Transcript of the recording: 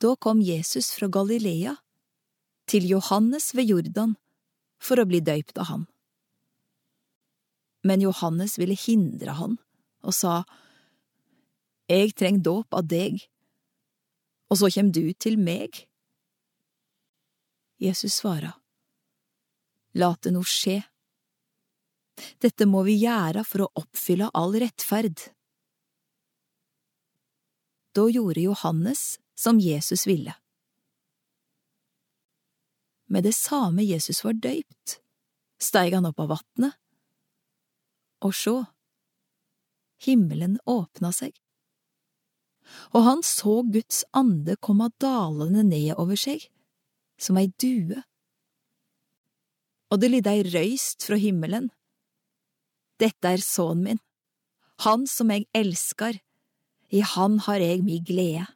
Da kom Jesus fra Galilea til Johannes ved Jordan for å bli døypt av han. Men Johannes ville hindre han og sa, Jeg trenger dåp av deg, og så kjem du til meg? Jesus svara, Lat det nå skje. Dette må vi gjøre for å oppfylle all rettferd. Da gjorde Johannes som Jesus ville. Med det samme Jesus var døypt, steig han opp av vatnet, og sjå, himmelen åpna seg, og han så Guds ande komme dalende ned over seg, som ei due. Og det lydde ei røyst fra himmelen. Dette er sønnen min, han som jeg elsker, i han har jeg mi glede.